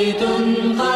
أعزائي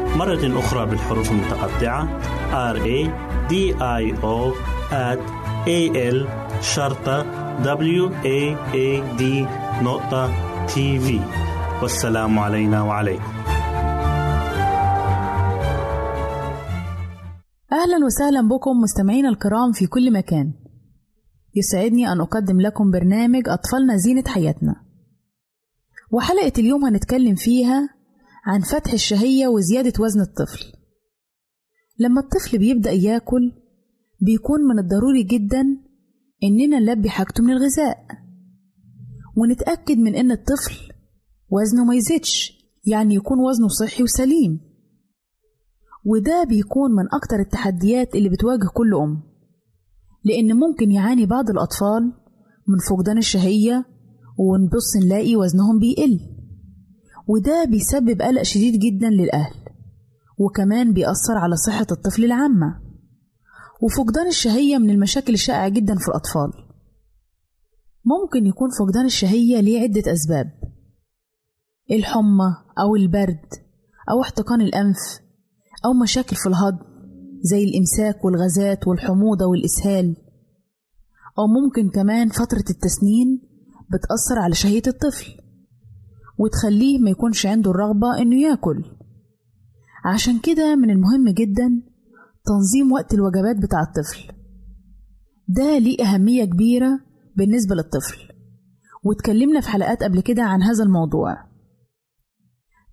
مرة أخرى بالحروف المتقطعة. R A D I O at A L شرطة W A A D نقطة تي في والسلام علينا وعليكم. أهلا وسهلا بكم مستمعينا الكرام في كل مكان. يسعدني أن أقدم لكم برنامج أطفالنا زينة حياتنا. وحلقة اليوم هنتكلم فيها عن فتح الشهية وزيادة وزن الطفل. لما الطفل بيبدأ ياكل بيكون من الضروري جدا إننا نلبي حاجته من الغذاء ونتأكد من إن الطفل وزنه ما يزيدش يعني يكون وزنه صحي وسليم. وده بيكون من أكتر التحديات اللي بتواجه كل أم لأن ممكن يعاني بعض الأطفال من فقدان الشهية ونبص نلاقي وزنهم بيقل. وده بيسبب قلق شديد جدا للأهل وكمان بيأثر على صحة الطفل العامة. وفقدان الشهية من المشاكل الشائعة جدا في الأطفال. ممكن يكون فقدان الشهية ليه عدة أسباب. الحمى أو البرد أو احتقان الأنف أو مشاكل في الهضم زي الإمساك والغازات والحموضة والإسهال. أو ممكن كمان فترة التسنين بتأثر على شهية الطفل. وتخليه ما يكونش عنده الرغبة إنه ياكل. عشان كده من المهم جدا تنظيم وقت الوجبات بتاع الطفل. ده ليه أهمية كبيرة بالنسبة للطفل. واتكلمنا في حلقات قبل كده عن هذا الموضوع.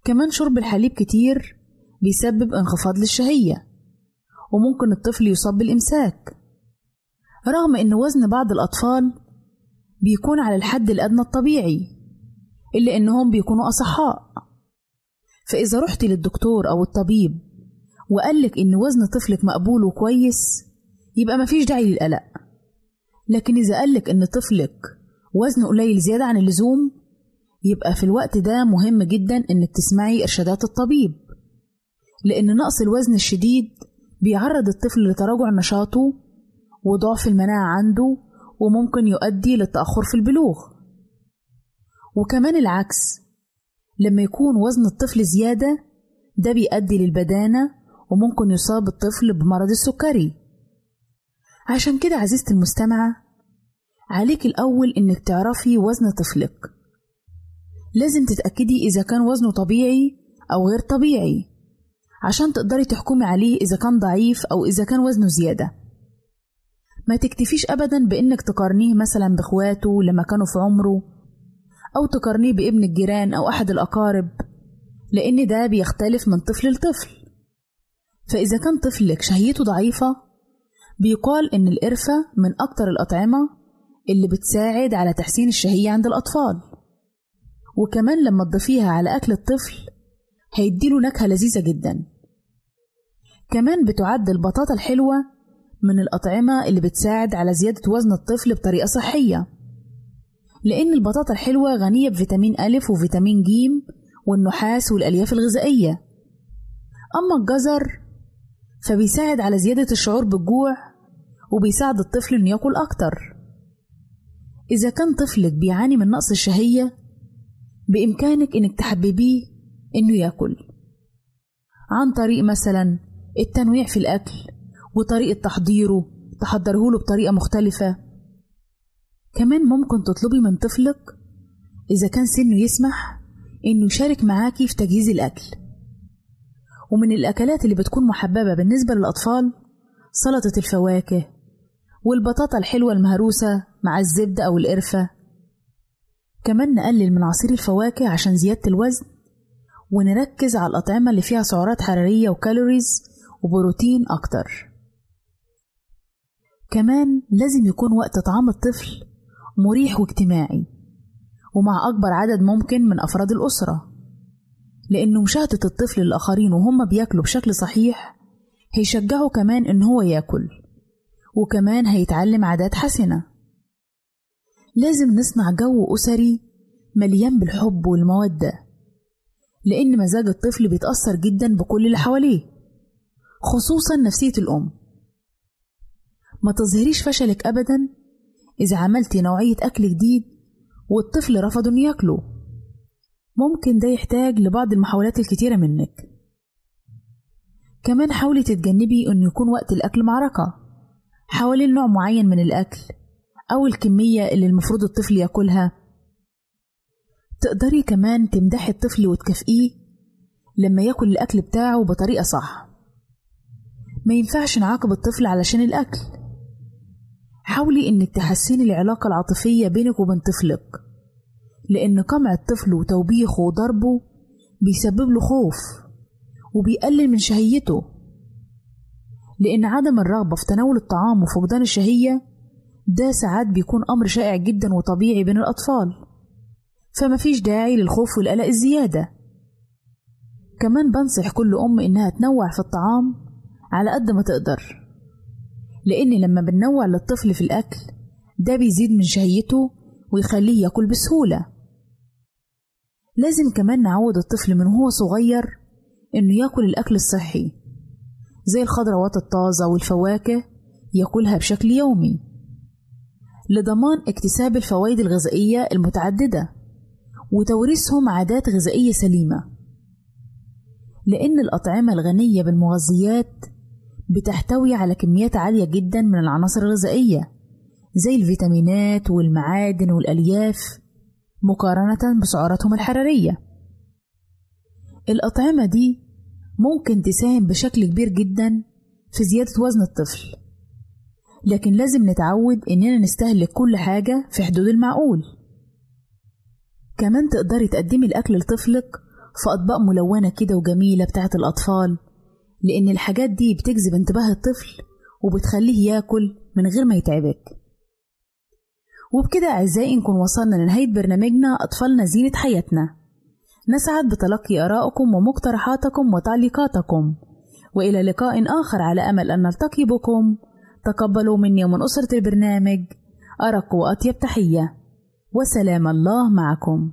كمان شرب الحليب كتير بيسبب انخفاض للشهية وممكن الطفل يصاب بالإمساك. رغم إن وزن بعض الأطفال بيكون على الحد الأدنى الطبيعي. إلا إنهم بيكونوا أصحاء. فإذا رحت للدكتور أو الطبيب وقالك إن وزن طفلك مقبول وكويس يبقى مفيش داعي للقلق. لكن إذا قالك إن طفلك وزنه قليل زيادة عن اللزوم يبقى في الوقت ده مهم جدا إنك تسمعي إرشادات الطبيب. لأن نقص الوزن الشديد بيعرض الطفل لتراجع نشاطه وضعف المناعة عنده وممكن يؤدي للتأخر في البلوغ. وكمان العكس. لما يكون وزن الطفل زيادة ده بيؤدي للبدانة وممكن يصاب الطفل بمرض السكري. عشان كده عزيزتي المستمعة عليك الأول إنك تعرفي وزن طفلك. لازم تتأكدي إذا كان وزنه طبيعي أو غير طبيعي عشان تقدري تحكمي عليه إذا كان ضعيف أو إذا كان وزنه زيادة. ما تكتفيش أبدا بإنك تقارنيه مثلا بإخواته لما كانوا في عمره أو تقارنيه بابن الجيران أو أحد الأقارب لأن ده بيختلف من طفل لطفل. فإذا كان طفلك شهيته ضعيفة بيقال إن القرفة من أكتر الأطعمة اللي بتساعد على تحسين الشهية عند الأطفال. وكمان لما تضيفيها على أكل الطفل هيديله نكهة لذيذة جدا. كمان بتعد البطاطا الحلوة من الأطعمة اللي بتساعد على زيادة وزن الطفل بطريقة صحية. لأن البطاطا الحلوة غنية بفيتامين ألف وفيتامين جيم والنحاس والألياف الغذائية. أما الجزر فبيساعد على زيادة الشعور بالجوع وبيساعد الطفل إنه يأكل أكتر. إذا كان طفلك بيعاني من نقص الشهية بإمكانك إنك تحببيه إنه يأكل. عن طريق مثلا التنويع في الأكل وطريقة تحضيره تحضره له بطريقة مختلفة. كمان ممكن تطلبي من طفلك إذا كان سنه يسمح إنه يشارك معاكي في تجهيز الأكل. ومن الأكلات اللي بتكون محببة بالنسبة للأطفال سلطة الفواكه والبطاطا الحلوة المهروسة مع الزبدة أو القرفة. كمان نقلل من عصير الفواكه عشان زيادة الوزن ونركز على الأطعمة اللي فيها سعرات حرارية وكالوريز وبروتين أكتر. كمان لازم يكون وقت طعام الطفل مريح واجتماعي ومع أكبر عدد ممكن من أفراد الأسرة لأن مشاهدة الطفل للآخرين وهم بياكلوا بشكل صحيح هيشجعه كمان إن هو ياكل وكمان هيتعلم عادات حسنة. لازم نصنع جو أسري مليان بالحب والمودة لأن مزاج الطفل بيتأثر جدا بكل اللي حواليه خصوصا نفسية الأم. ما تظهريش فشلك أبدا إذا عملتي نوعية أكل جديد والطفل رفض إنه ياكله. ممكن ده يحتاج لبعض المحاولات الكتيرة منك. كمان حاولي تتجنبي إنه يكون وقت الأكل معركة. حوالين نوع معين من الأكل أو الكمية اللي المفروض الطفل ياكلها. تقدري كمان تمدحي الطفل وتكافئيه لما ياكل الأكل بتاعه بطريقة صح. ما ينفعش نعاقب الطفل علشان الأكل. حاولي إنك تحسني العلاقة العاطفية بينك وبين طفلك لأن قمع الطفل وتوبيخه وضربه بيسبب له خوف وبيقلل من شهيته. لأن عدم الرغبة في تناول الطعام وفقدان الشهية ده ساعات بيكون أمر شائع جدا وطبيعي بين الأطفال. فما فيش داعي للخوف والقلق الزيادة. كمان بنصح كل أم إنها تنوع في الطعام على قد ما تقدر. لأن لما بننوع للطفل في الأكل ده بيزيد من شهيته ويخليه ياكل بسهولة. لازم كمان نعود الطفل من هو صغير إنه ياكل الأكل الصحي زي الخضروات الطازة والفواكه ياكلها بشكل يومي. لضمان اكتساب الفوائد الغذائية المتعددة وتوريثهم عادات غذائية سليمة. لأن الأطعمة الغنية بالمغذيات بتحتوي على كميات عالية جدا من العناصر الغذائية زي الفيتامينات والمعادن والألياف مقارنة بسعراتهم الحرارية. الأطعمة دي ممكن تساهم بشكل كبير جدا في زيادة وزن الطفل لكن لازم نتعود إننا نستهلك كل حاجة في حدود المعقول. كمان تقدري تقدمي الأكل لطفلك في أطباق ملونة كده وجميلة بتاعت الأطفال لأن الحاجات دي بتجذب انتباه الطفل وبتخليه ياكل من غير ما يتعبك. وبكده أعزائي نكون وصلنا لنهاية برنامجنا أطفالنا زينة حياتنا. نسعد بتلقي آرائكم ومقترحاتكم وتعليقاتكم. وإلى لقاء آخر على أمل أن نلتقي بكم. تقبلوا مني ومن أسرة البرنامج. أرق وأطيب تحية. وسلام الله معكم.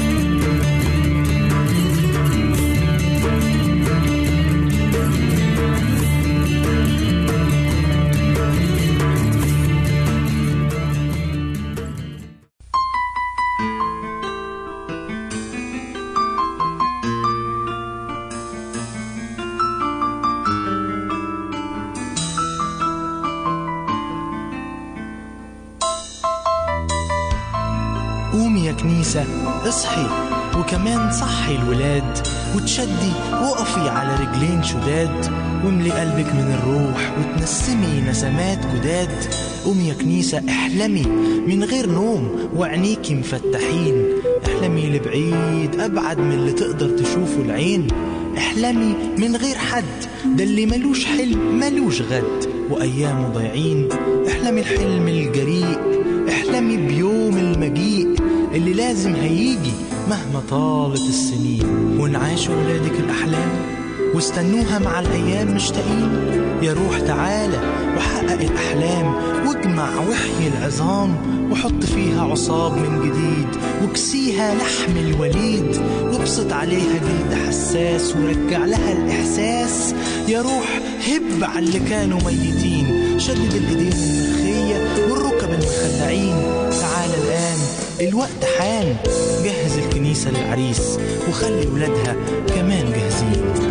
وكمان صحي الولاد وتشدي وقفي على رجلين شداد. واملي قلبك من الروح وتنسمي نسمات جداد. قومي يا كنيسة احلمي من غير نوم وعينيكي مفتحين. احلمي لبعيد أبعد من اللي تقدر تشوفه العين. احلمي من غير حد ده اللي ملوش حلم ملوش غد. وأيامه ضايعين احلمي الحلم الجريء. احلمي بيوم المجيء اللي لازم هيجي. مهما طالت السنين وانعاشوا ولادك الأحلام واستنوها مع الأيام مشتاقين. يا روح تعالى وحقق الأحلام واجمع وحي العظام وحط فيها عصاب من جديد وكسيها لحم الوليد وابسط عليها جلد حساس ورجع لها الإحساس. يا روح هب على اللي كانوا ميتين شدد الإيدين المرخية والركب المخلعين الوقت حان. جهز الكنيسة للعريس وخلي ولادها كمان جاهزين.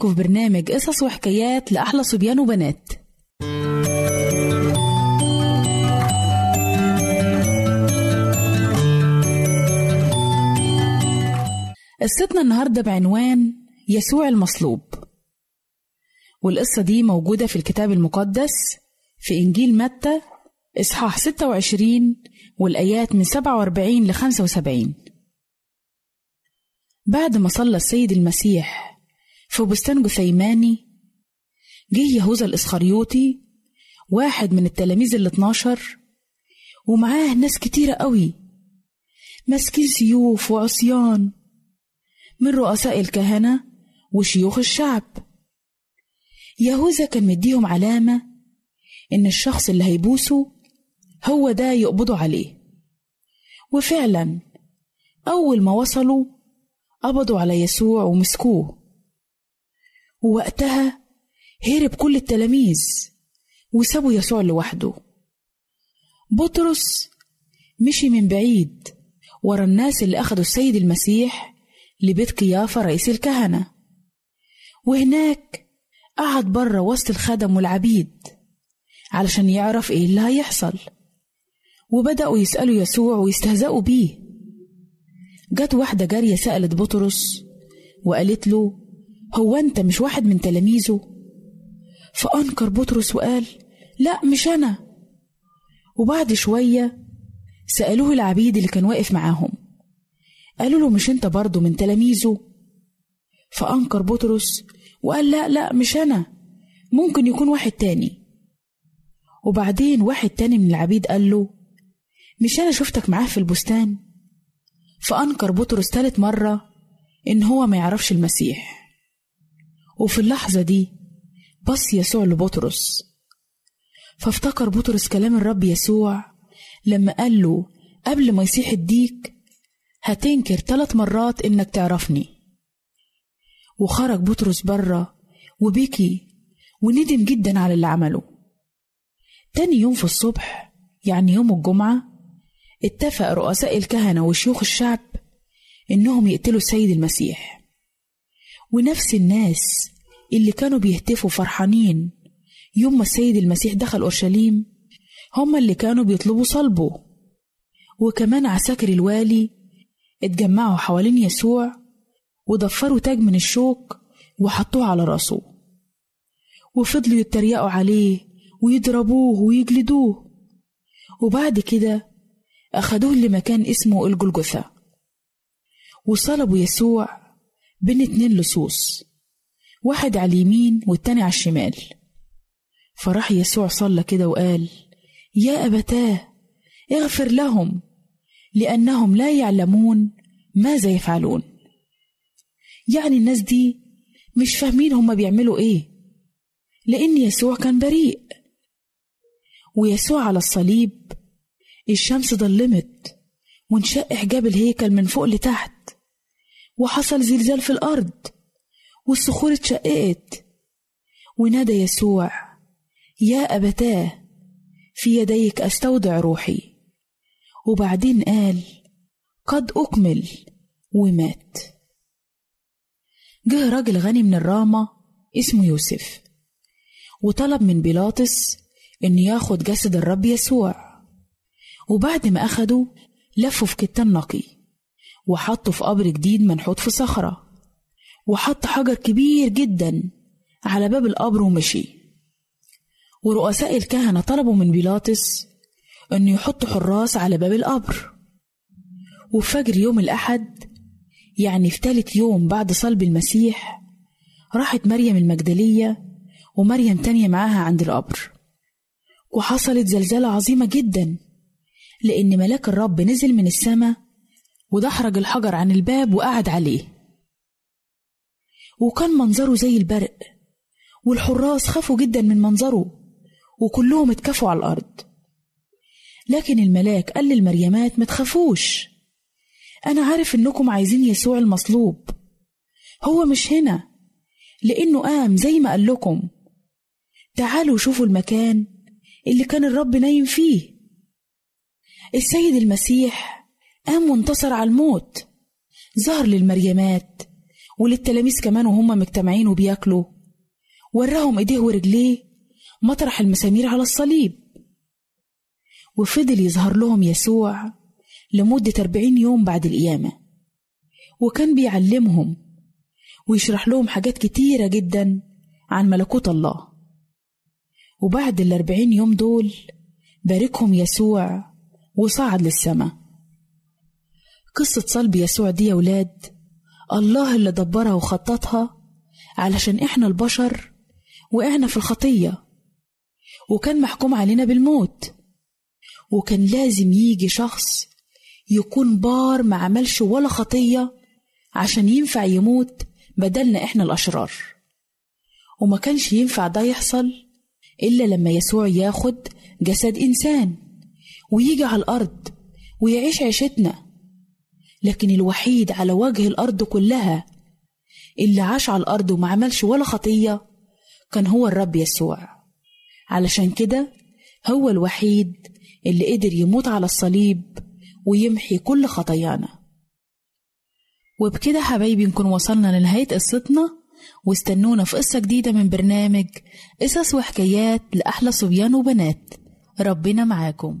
بيكم في برنامج قصص وحكايات لأحلى صبيان وبنات. قصتنا النهاردة بعنوان يسوع المصلوب. والقصة دي موجودة في الكتاب المقدس في إنجيل متى إصحاح 26 والآيات من 47 ل 75 بعد ما صلى السيد المسيح في بستان جثيماني جه يهوذا الإسخريوطي واحد من التلاميذ ال 12 ومعاه ناس كتيرة قوي ماسكين سيوف وعصيان من رؤساء الكهنة وشيوخ الشعب. يهوذا كان مديهم علامة إن الشخص اللي هيبوسه هو ده يقبضوا عليه. وفعلا أول ما وصلوا قبضوا على يسوع ومسكوه. ووقتها هرب كل التلاميذ وسابوا يسوع لوحده. بطرس مشي من بعيد ورا الناس اللي أخدوا السيد المسيح لبيت قيافة رئيس الكهنة. وهناك قعد بره وسط الخدم والعبيد علشان يعرف إيه اللي هيحصل. وبدأوا يسألوا يسوع ويستهزئوا بيه. جت واحدة جارية سألت بطرس وقالت له هو أنت مش واحد من تلاميذه؟ فأنكر بطرس وقال لا مش أنا. وبعد شوية سألوه العبيد اللي كان واقف معاهم. قالوا له مش أنت برضه من تلاميذه؟ فأنكر بطرس وقال لا لا مش أنا. ممكن يكون واحد تاني. وبعدين واحد تاني من العبيد قال له مش أنا شفتك معاه في البستان؟ فأنكر بطرس تالت مرة إن هو ما يعرفش المسيح. وفي اللحظة دي بص يسوع لبطرس. فافتكر بطرس كلام الرب يسوع لما قال له قبل ما يصيح الديك هتنكر ثلاث مرات إنك تعرفني. وخرج بطرس بره وبكي وندم جدا على اللي عمله. تاني يوم في الصبح يعني يوم الجمعة اتفق رؤساء الكهنة وشيوخ الشعب إنهم يقتلوا السيد المسيح. ونفس الناس اللي كانوا بيهتفوا فرحانين. يوم ما السيد المسيح دخل أورشليم هم اللي كانوا بيطلبوا صلبه. وكمان عساكر الوالي اتجمعوا حوالين يسوع وضفروا تاج من الشوك وحطوه على راسه. وفضلوا يتريقوا عليه ويضربوه ويجلدوه. وبعد كده أخدوه لمكان اسمه الجلجثة. وصلبوا يسوع بين اتنين لصوص واحد على اليمين والتاني على الشمال. فراح يسوع صلى كده وقال يا أبتاه اغفر لهم لأنهم لا يعلمون ماذا يفعلون. يعني الناس دي مش فاهمين هما بيعملوا إيه لأن يسوع كان بريء. ويسوع على الصليب الشمس ضلمت وانشق حجاب الهيكل من فوق لتحت. وحصل زلزال في الأرض والصخور اتشققت. ونادى يسوع يا أبتاه في يديك أستودع روحي. وبعدين قال قد أكمل ومات. جه راجل غني من الرامة اسمه يوسف وطلب من بيلاطس إن ياخد جسد الرب يسوع. وبعد ما أخده لفه في كتان نقي. وحطه في قبر جديد منحوت في صخرة. وحط حجر كبير جدا على باب القبر ومشي. ورؤساء الكهنة طلبوا من بيلاطس إنه يحط حراس على باب القبر. وفي فجر يوم الأحد يعني في تالت يوم بعد صلب المسيح راحت مريم المجدلية ومريم تانية معاها عند القبر. وحصلت زلزالة عظيمة جدا لأن ملاك الرب نزل من السماء ودحرج الحجر عن الباب وقعد عليه. وكان منظره زي البرق والحراس خافوا جدا من منظره وكلهم اتكفوا على الأرض. لكن الملاك قال للمريمات ما تخافوش. أنا عارف إنكم عايزين يسوع المصلوب. هو مش هنا لأنه قام زي ما قال لكم. تعالوا شوفوا المكان اللي كان الرب نايم فيه. السيد المسيح قام وانتصر على الموت. ظهر للمريمات وللتلاميذ كمان وهم مجتمعين وبياكلوا. وراهم إيديه ورجليه مطرح المسامير على الصليب. وفضل يظهر لهم يسوع لمدة أربعين يوم بعد القيامة. وكان بيعلمهم ويشرح لهم حاجات كتيرة جدا عن ملكوت الله. وبعد الأربعين يوم دول باركهم يسوع وصعد للسماء. قصة صلب يسوع دي يا ولاد. الله اللي دبرها وخططها علشان إحنا البشر وقعنا في الخطية. وكان محكوم علينا بالموت. وكان لازم يجي شخص يكون بار ما عملش ولا خطية عشان ينفع يموت بدلنا إحنا الأشرار. وما كانش ينفع ده يحصل إلا لما يسوع ياخد جسد إنسان ويجي على الأرض ويعيش عيشتنا. لكن الوحيد على وجه الأرض كلها اللي عاش على الأرض وما عملش ولا خطية كان هو الرب يسوع. علشان كده هو الوحيد اللي قدر يموت على الصليب ويمحي كل خطايانا. وبكده حبايبي نكون وصلنا لنهاية قصتنا واستنونا في قصة جديدة من برنامج قصص وحكايات لأحلى صبيان وبنات. ربنا معاكم.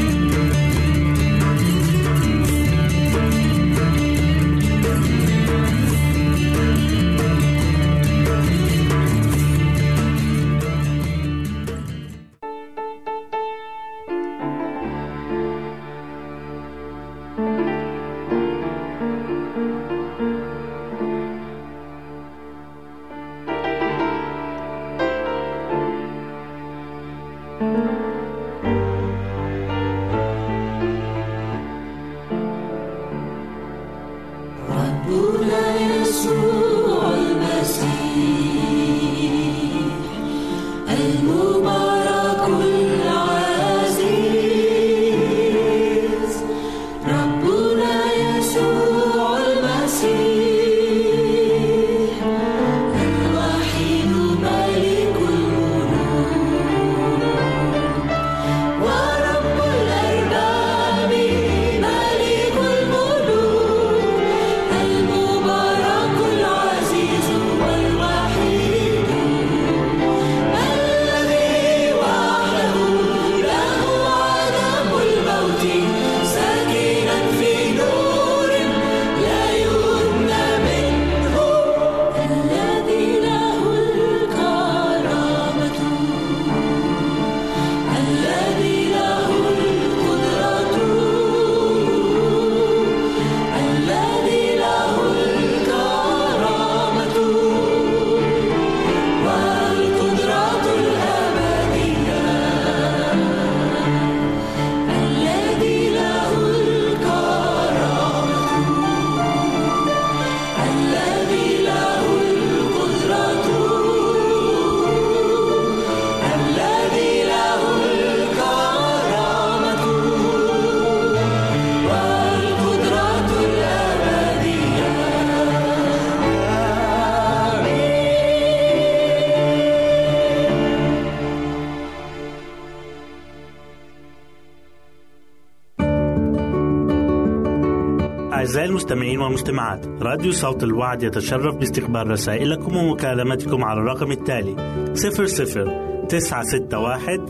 المستمعين والمستمعات. راديو صوت الوعد يتشرف باستقبال رسائلكم ومكالمتكم على الرقم التالي 00 961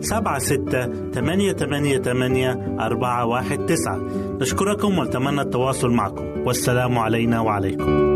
سبعة ستة ثمانية ثمانية ثمانية أربعة واحد تسعة. نشكركم ونتمنى التواصل معكم. والسلام علينا وعليكم.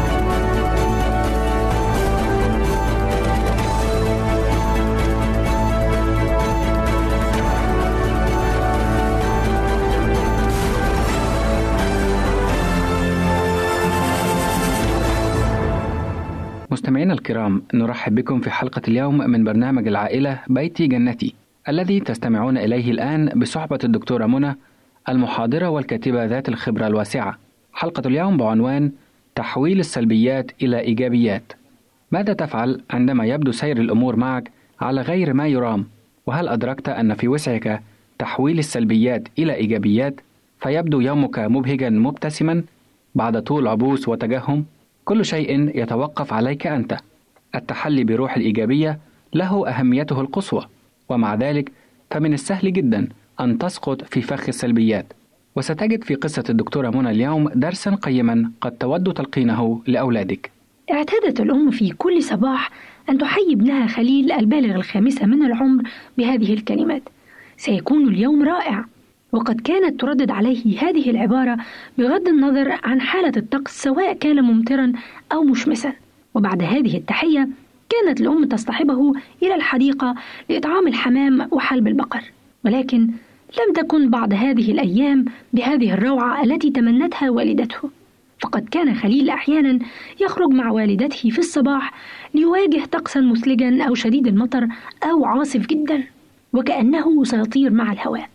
مستمعينا الكرام نرحب بكم في حلقة اليوم من برنامج العائلة بيتي جنتي الذي تستمعون إليه الآن بصحبة الدكتورة منى المحاضرة والكاتبة ذات الخبرة الواسعة. حلقة اليوم بعنوان تحويل السلبيات إلى إيجابيات. ماذا تفعل عندما يبدو سير الأمور معك على غير ما يرام؟ وهل أدركت أن في وسعك تحويل السلبيات إلى إيجابيات؟ فيبدو يومك مبهجا مبتسما بعد طول عبوس وتجهم. كل شيء يتوقف عليك أنت. التحلي بروح الإيجابية له أهميته القصوى ومع ذلك فمن السهل جدا أن تسقط في فخ السلبيات. وستجد في قصة الدكتورة منى اليوم درسا قيما قد تود تلقينه لأولادك. اعتادت الأم في كل صباح أن تحيي ابنها خليل البالغ الخامسة من العمر بهذه الكلمات. سيكون اليوم رائع. وقد كانت تردد عليه هذه العبارة بغض النظر عن حالة الطقس سواء كان ممطرا أو مشمسا. وبعد هذه التحية كانت الأم تصطحبه إلى الحديقة لإطعام الحمام وحلب البقر. ولكن لم تكن بعض هذه الأيام بهذه الروعة التي تمنتها والدته. فقد كان خليل أحيانا يخرج مع والدته في الصباح ليواجه طقسا مثلجا أو شديد المطر أو عاصف جدا. وكأنه سيطير مع الهواء.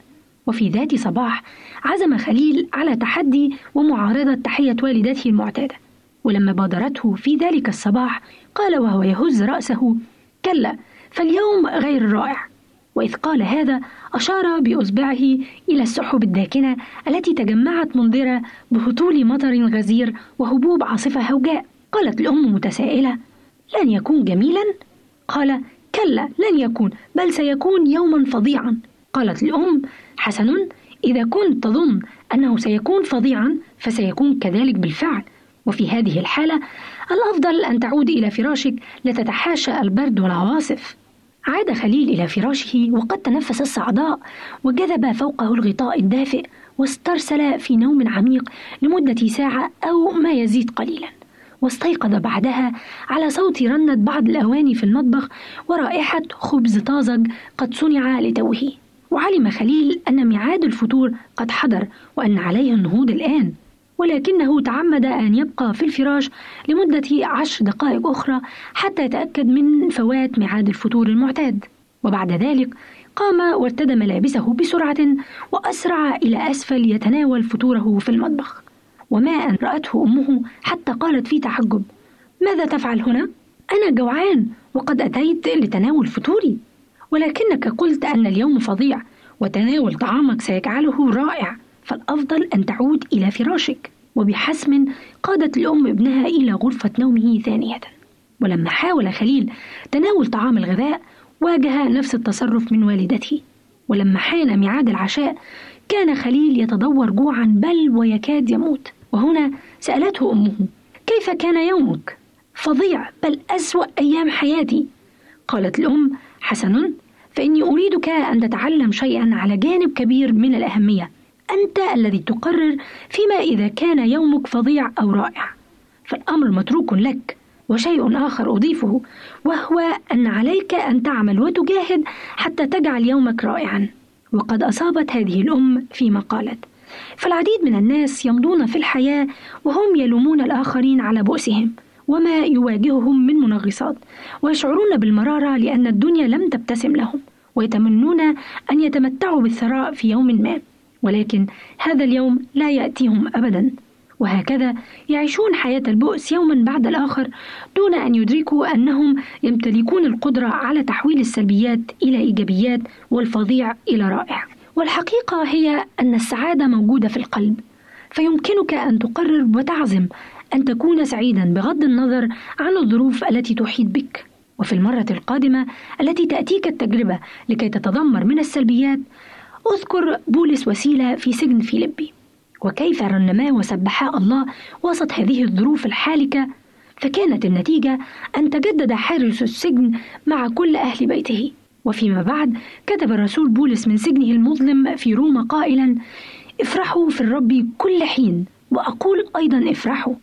وفي ذات صباح عزم خليل على تحدي ومعارضة تحية والدته المعتادة. ولما بادرته في ذلك الصباح قال وهو يهز رأسه كلا فاليوم غير رائع. وإذ قال هذا أشار بإصبعه إلى السحب الداكنة التي تجمعت منذرة بهطول مطر غزير وهبوب عاصفة هوجاء قالت الأم متسائلة لن يكون جميلا؟ قال كلا لن يكون بل سيكون يوما فظيعا. قالت الأم حسن إذا كنت تظن أنه سيكون فظيعا فسيكون كذلك بالفعل. وفي هذه الحالة الأفضل أن تعود إلى فراشك لتتحاشى البرد والعواصف. عاد خليل إلى فراشه وقد تنفس الصعداء وجذب فوقه الغطاء الدافئ واسترسل في نوم عميق لمدة ساعة أو ما يزيد قليلا. واستيقظ بعدها على صوت رنة بعض الأواني في المطبخ ورائحة خبز طازج قد صنع لتوه وعلم خليل أن ميعاد الفطور قد حضر وأن عليه النهوض الآن ولكنه تعمد أن يبقى في الفراش لمدة عشر دقائق أخرى حتى يتأكد من فوات ميعاد الفطور المعتاد. وبعد ذلك قام وارتدى ملابسه بسرعة وأسرع إلى أسفل يتناول فطوره في المطبخ. وما أن رأته أمه حتى قالت في تعجب ماذا تفعل هنا؟ أنا جوعان وقد أتيت لتناول فطوري. ولكنك قلت أن اليوم فظيع وتناول طعامك سيجعله رائع. فالأفضل أن تعود إلى فراشك. وبحسم قادت الأم ابنها إلى غرفة نومه ثانية. ولما حاول خليل تناول طعام الغذاء واجه نفس التصرف من والدته. ولما حان ميعاد العشاء كان خليل يتدور جوعا بل ويكاد يموت. وهنا سألته أمه كيف كان يومك؟ فظيع بل أسوأ أيام حياتي. قالت الأم حسن فإني أريدك أن تتعلم شيئا على جانب كبير من الأهمية. أنت الذي تقرر فيما إذا كان يومك فظيع أو رائع. فالأمر متروك لك وشيء آخر أضيفه وهو أن عليك أن تعمل وتجاهد حتى تجعل يومك رائعا. وقد أصابت هذه الأم فيما قالت. فالعديد من الناس يمضون في الحياة وهم يلومون الآخرين على بؤسهم. وما يواجههم من منغصات ويشعرون بالمرارة لأن الدنيا لم تبتسم لهم ويتمنون أن يتمتعوا بالثراء في يوم ما. ولكن هذا اليوم لا يأتيهم أبدا. وهكذا يعيشون حياة البؤس يوما بعد الآخر دون أن يدركوا أنهم يمتلكون القدرة على تحويل السلبيات إلى إيجابيات والفظيع إلى رائع. والحقيقة هي أن السعادة موجودة في القلب فيمكنك أن تقرر وتعزم أن تكون سعيدا بغض النظر عن الظروف التي تحيط بك وفي المرة القادمة التي تأتيك التجربة لكي تتذمر من السلبيات اذكر بولس وسيلة في سجن فيلبي وكيف رنما وسبحا الله وسط هذه الظروف الحالكة فكانت النتيجة أن تجدد حارس السجن مع كل أهل بيته. وفيما بعد كتب الرسول بولس من سجنه المظلم في روما قائلا افرحوا في الرب كل حين وأقول أيضا افرحوا.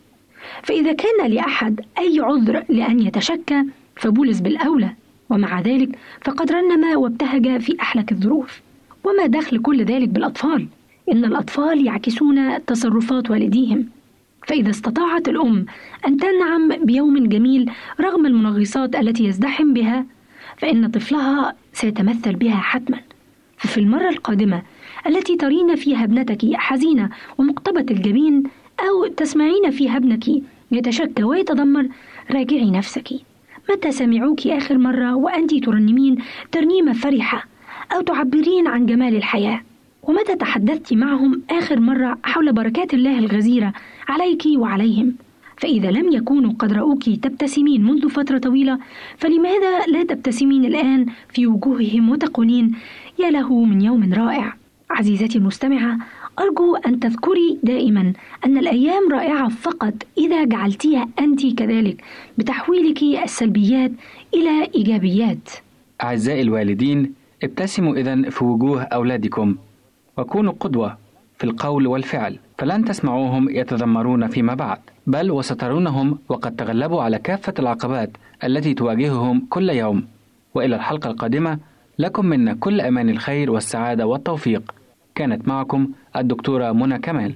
فإذا كان لأحد أي عذر لأن يتشكى فبولس بالأولى. ومع ذلك فقد رنم وابتهج في أحلك الظروف. وما دخل كل ذلك بالأطفال؟ إن الأطفال يعكسون تصرفات والديهم. فإذا استطاعت الأم أن تنعم بيوم جميل رغم المنغصات التي يزدحم بها فإن طفلها سيتمثل بها حتما. ففي المرة القادمة التي ترين فيها ابنتك حزينة ومقتبة الجبين أو تسمعين فيها ابنك يتشكى ويتذمر راجعي نفسك. متى سمعوك آخر مرة وأنت ترنمين ترنيمة فرحة أو تعبرين عن جمال الحياة؟ ومتى تحدثت معهم آخر مرة حول بركات الله الغزيرة عليك وعليهم؟ فإذا لم يكونوا قد رأوك تبتسمين منذ فترة طويلة فلماذا لا تبتسمين الآن في وجوههم وتقولين يا له من يوم رائع عزيزتي المستمعة أرجو أن تذكري دائما أن الأيام رائعة فقط إذا جعلتيها أنت كذلك بتحويلك السلبيات إلى إيجابيات. أعزائي الوالدين ابتسموا إذا في وجوه أولادكم وكونوا قدوة في القول والفعل فلن تسمعوهم يتذمرون فيما بعد بل وسترونهم وقد تغلبوا على كافة العقبات التي تواجههم كل يوم. وإلى الحلقة القادمة لكم منا كل أمان الخير والسعادة والتوفيق. كانت معكم الدكتورة منى كمال.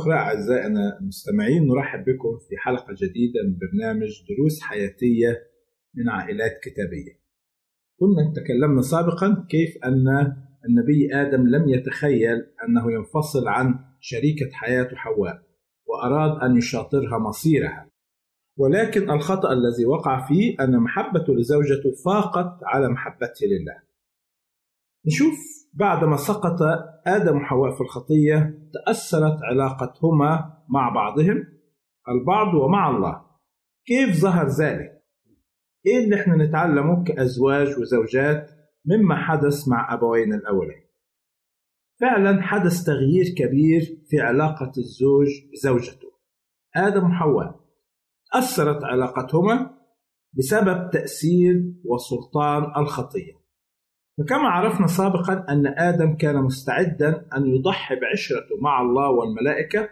أخرى أعزائنا المستمعين نرحب بكم في حلقة جديدة من برنامج دروس حياتية من عائلات كتابية. كنا تكلمنا سابقا كيف أن النبي آدم لم يتخيل أنه ينفصل عن شريكة حياته حواء وأراد أن يشاطرها مصيرها. ولكن الخطأ الذي وقع فيه أن محبته لزوجته فاقت على محبته لله. نشوف بعدما سقط آدم وحواء في الخطية تأثرت علاقتهما مع بعضهم البعض ومع الله. كيف ظهر ذلك؟ إيه اللي إحنا نتعلمه كأزواج وزوجات مما حدث مع أبوين الأولين؟ فعلا حدث تغيير كبير في علاقة الزوج بزوجته. آدم وحواء. أثرت علاقتهما بسبب تأثير وسلطان الخطية. فكما عرفنا سابقا أن آدم كان مستعدا أن يضحي بعشرته مع الله والملائكة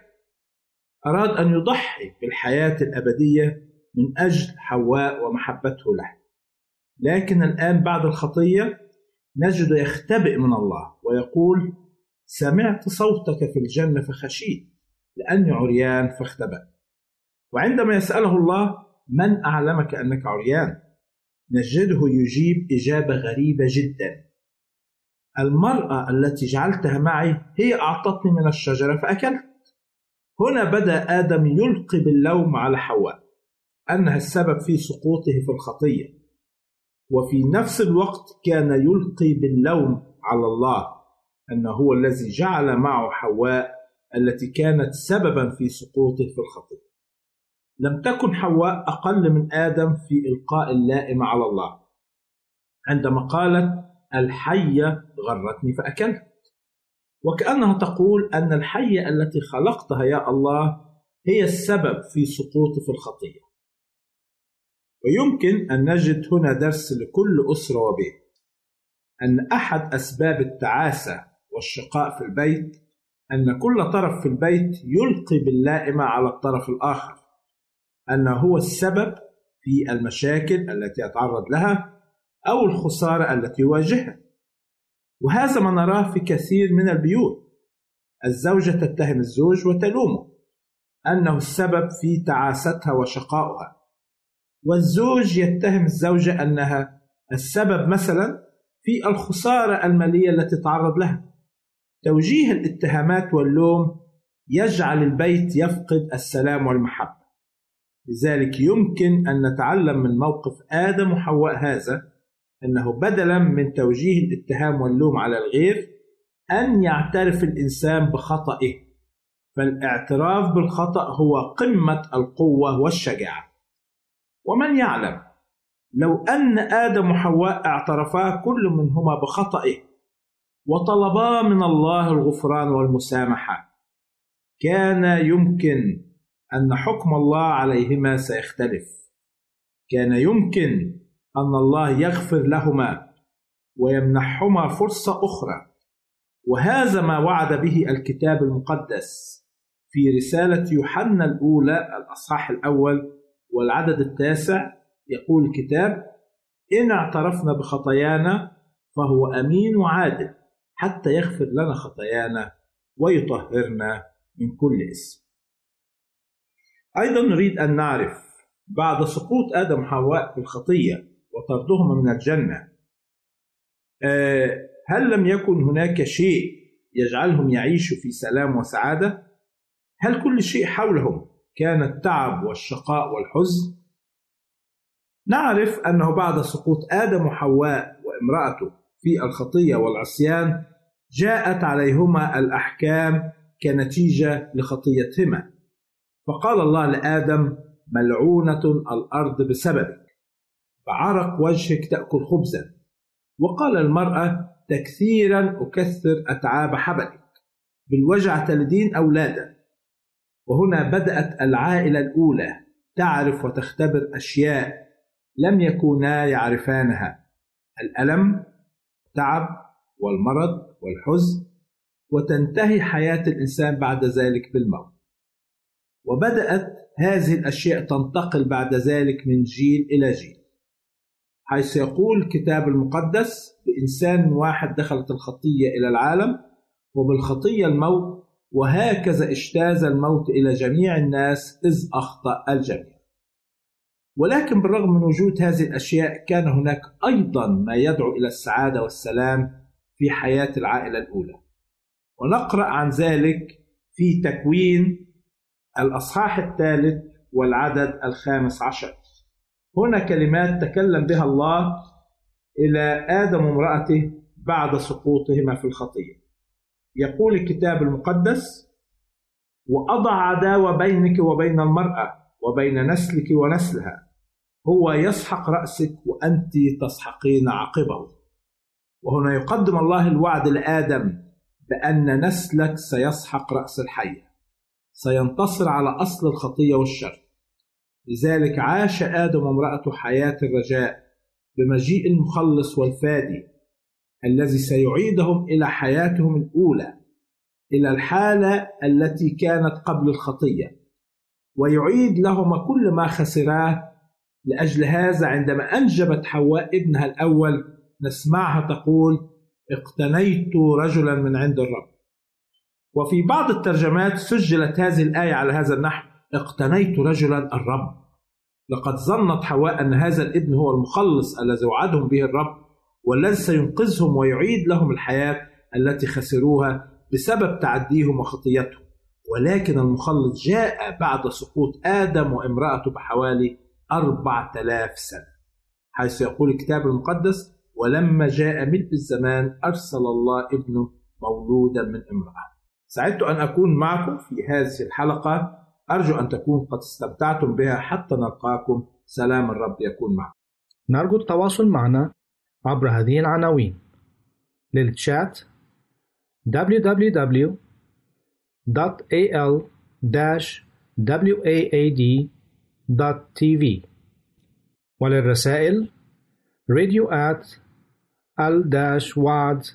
أراد أن يضحي بالحياة الأبدية من أجل حواء ومحبته له. لكن الآن بعد الخطية نجد يختبئ من الله ويقول سمعت صوتك في الجنة فخشيت لأني عريان فاختبأت وعندما يسأله الله من أعلمك أنك عريان؟ نجده يجيب إجابة غريبة جدا. المرأة التي جعلتها معي هي أعطتني من الشجرة فأكلت. هنا بدأ آدم يلقي باللوم على حواء أنها السبب في سقوطه في الخطية. وفي نفس الوقت كان يلقي باللوم على الله أنه هو الذي جعل معه حواء التي كانت سببا في سقوطه في الخطية. لم تكن حواء أقل من آدم في إلقاء اللائم على الله. عندما قالت الحية غرتني فأكلت. وكأنها تقول أن الحية التي خلقتها يا الله هي السبب في سقوطي في الخطية. ويمكن أن نجد هنا درس لكل أسرة وبيت. أن أحد أسباب التعاسة والشقاء في البيت أن كل طرف في البيت يلقي باللائمة على الطرف الآخر. أنه هو السبب في المشاكل التي يتعرض لها أو الخسارة التي يواجهها. وهذا ما نراه في كثير من البيوت. الزوجة تتهم الزوج وتلومه أنه السبب في تعاستها وشقائها والزوج يتهم الزوجة أنها السبب مثلا في الخسارة المالية التي تعرض لها. توجيه الاتهامات واللوم يجعل البيت يفقد السلام والمحبة. لذلك يمكن أن نتعلم من موقف آدم وحواء هذا أنه بدلا من توجيه الاتهام واللوم على الغير أن يعترف الإنسان بخطئه فالاعتراف بالخطأ هو قمة القوة والشجاعة. ومن يعلم؟ لو أن آدم وحواء اعترفا كل منهما بخطئه وطلبا من الله الغفران والمسامحة كان يمكن أن حكم الله عليهما سيختلف. كان يمكن أن الله يغفر لهما ويمنحهما فرصة أخرى. وهذا ما وعد به الكتاب المقدس في رسالة يوحنا الأولى الأصحاح الأول والعدد التاسع. يقول الكتاب إن اعترفنا بخطايانا فهو أمين وعادل حتى يغفر لنا خطايانا ويطهرنا من كل اسم. أيضا نريد أن نعرف بعد سقوط آدم وحواء في الخطية وطردهما من الجنة آه، هل لم يكن هناك شيء يجعلهم يعيشوا في سلام وسعادة؟ هل كل شيء حولهم كان التعب والشقاء والحزن؟ نعرف أنه بعد سقوط آدم وحواء وامرأته في الخطية والعصيان جاءت عليهما الأحكام كنتيجة لخطيتهما فقال الله لآدم ملعونة الأرض بسببك. بعرق وجهك تأكل خبزا. وقال المرأة تكثيرا أكثر أتعاب حبلك. بالوجع تلدين أولادا وهنا بدأت العائلة الأولى تعرف وتختبر أشياء لم يكونا يعرفانها. الألم التعب والمرض والحزن. وتنتهي حياة الإنسان بعد ذلك بالموت. وبدأت هذه الأشياء تنتقل بعد ذلك من جيل إلى جيل. حيث يقول الكتاب المقدس بإنسان واحد دخلت الخطية إلى العالم وبالخطية الموت وهكذا اجتاز الموت إلى جميع الناس إذ أخطأ الجميع. ولكن بالرغم من وجود هذه الأشياء كان هناك أيضا ما يدعو إلى السعادة والسلام في حياة العائلة الأولى. ونقرأ عن ذلك في تكوين الأصحاح الثالث والعدد الخامس عشر. هنا كلمات تكلم بها الله إلى آدم وامرأته بعد سقوطهما في الخطية. يقول الكتاب المقدس وأضع عداوة بينك وبين المرأة وبين نسلك ونسلها. هو يسحق رأسك وأنت تسحقين عقبه. وهنا يقدم الله الوعد لآدم بأن نسلك سيسحق رأس الحية. سينتصر على أصل الخطية والشر. لذلك عاش آدم وامرأته حياة الرجاء بمجيء المخلص والفادي الذي سيعيدهم إلى حياتهم الأولى إلى الحالة التي كانت قبل الخطية ويعيد لهما كل ما خسراه لأجل هذا عندما أنجبت حواء ابنها الأول. نسمعها تقول اقتنيت رجلا من عند الرب. وفي بعض الترجمات سجلت هذه الآية على هذا النحو اقتنيت رجلا الرب. لقد ظنت حواء أن هذا الابن هو المخلص الذي وعدهم به الرب والذي سينقذهم ويعيد لهم الحياة التي خسروها بسبب تعديهم وخطيتهم. ولكن المخلص جاء بعد سقوط آدم وامرأته بحوالي أربعة آلاف سنة حيث يقول الكتاب المقدس ولما جاء ملء الزمان أرسل الله ابنه مولودا من امرأة. سعدت أن أكون معكم في هذه الحلقة. أرجو أن تكونوا قد استمتعتم بها حتى نلقاكم. سلام الرب يكون معكم. نرجو التواصل معنا عبر هذه العناوين. للتشات www.al-waad.tv وللرسائل radio at al-wad.tv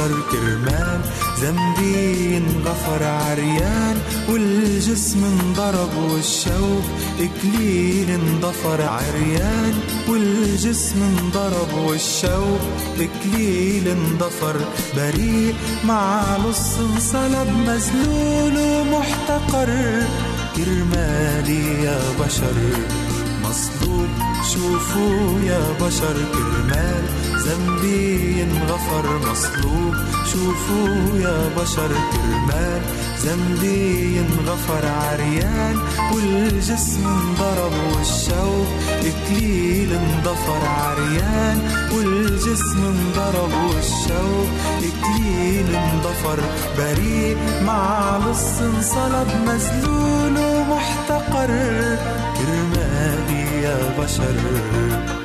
يا بشر كرمال. ذنبي انغفر عريان والجسم انضرب والشوق إكليل انضفر عريان. والجسم انضرب والشوق إكليل انضفر. بريء مع لص انصلب مذلول ومحتقر. كرمالي يا بشر مصلوب شوفوا يا بشر كرمال. ذنبي انغفر مصلوب. شوفوا يا بشر كرمال. ذنبي انغفر عريان. والجسم انضرب والشوق إكليل انضفر عريان. والجسم انضرب والشوق إكليل انضفر بريء. مع لص انصلب مذلول ومحتقر. كرمالي يا بشر.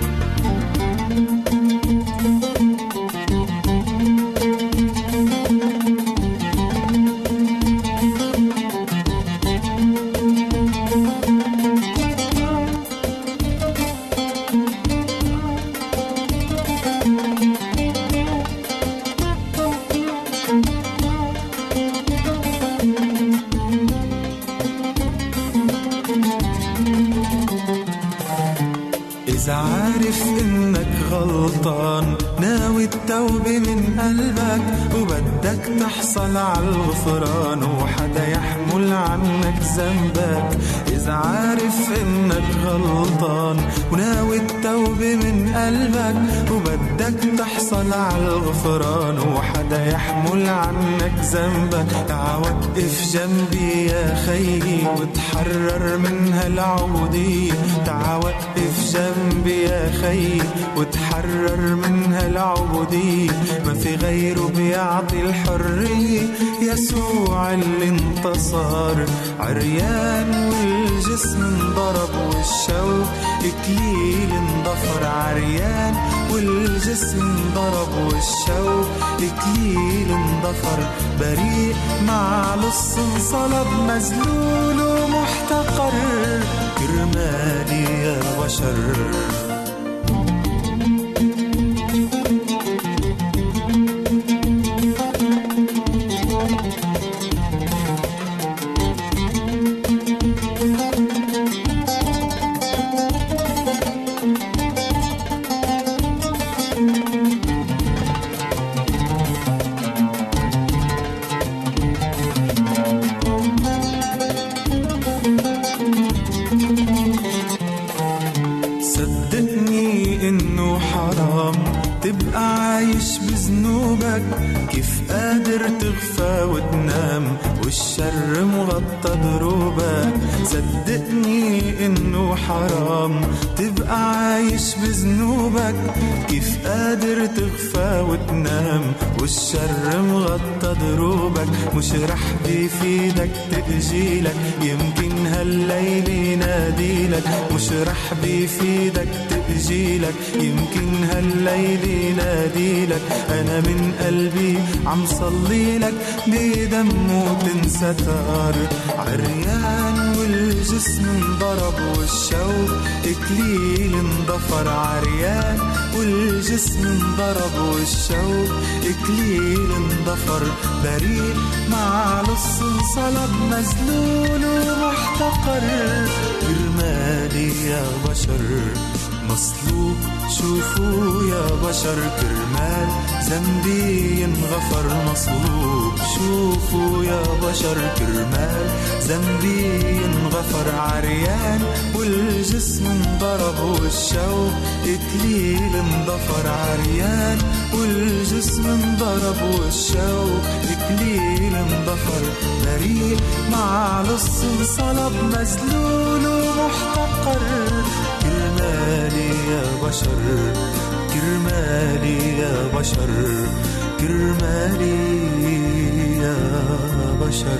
الغفران وحدا يحمل عنك ذنبك تعا وقف جنبي يا خيي وتحرر من هالعبودية تعا وقف جنبي يا خيي وتحرر من هالعبودية ما في غيره بيعطي الحرية. يسوع اللي انتصر عريان والجسم انضرب والشوق اكليل انضفر. عريان والجسم انضرب والشوق اكليل انضفر. بريء مع لص انصلب مذلول ومحتقر. كرمالي يا بشر. صدقني إنه حرام تبقى عايش بذنوبك. كيف قادر تغفى وتنام والشر مغطى دروبك. مش رح بيفيدك تأجيلك يمكن هالليل يناديلك. مش رح بيفيدك تأجيلك يمكن هالليل يناديلك. أنا من قلبي عم صلي لك بدمه تنستر عريان والجسم انضرب والشوق إكليل انضفر عريان. والجسم انضرب والشوق إكليل انضفر بريء. مع لص انصلب مذلول ومحتقر كرمالي يا بشر. مصلوب شوفوا يا بشر كرمال ذنبي ينغفر مصلوب. شوفوا يا بشر كرمال ذنبي ينغفر عريان. والجسم انضرب والشوق إكليل انضفر عريان. والجسم انضرب والشوق إكليل انضفر بريء مع لص انصلب مذلول ومحتقر. كرمالي يا بشر كرمالي يا بشر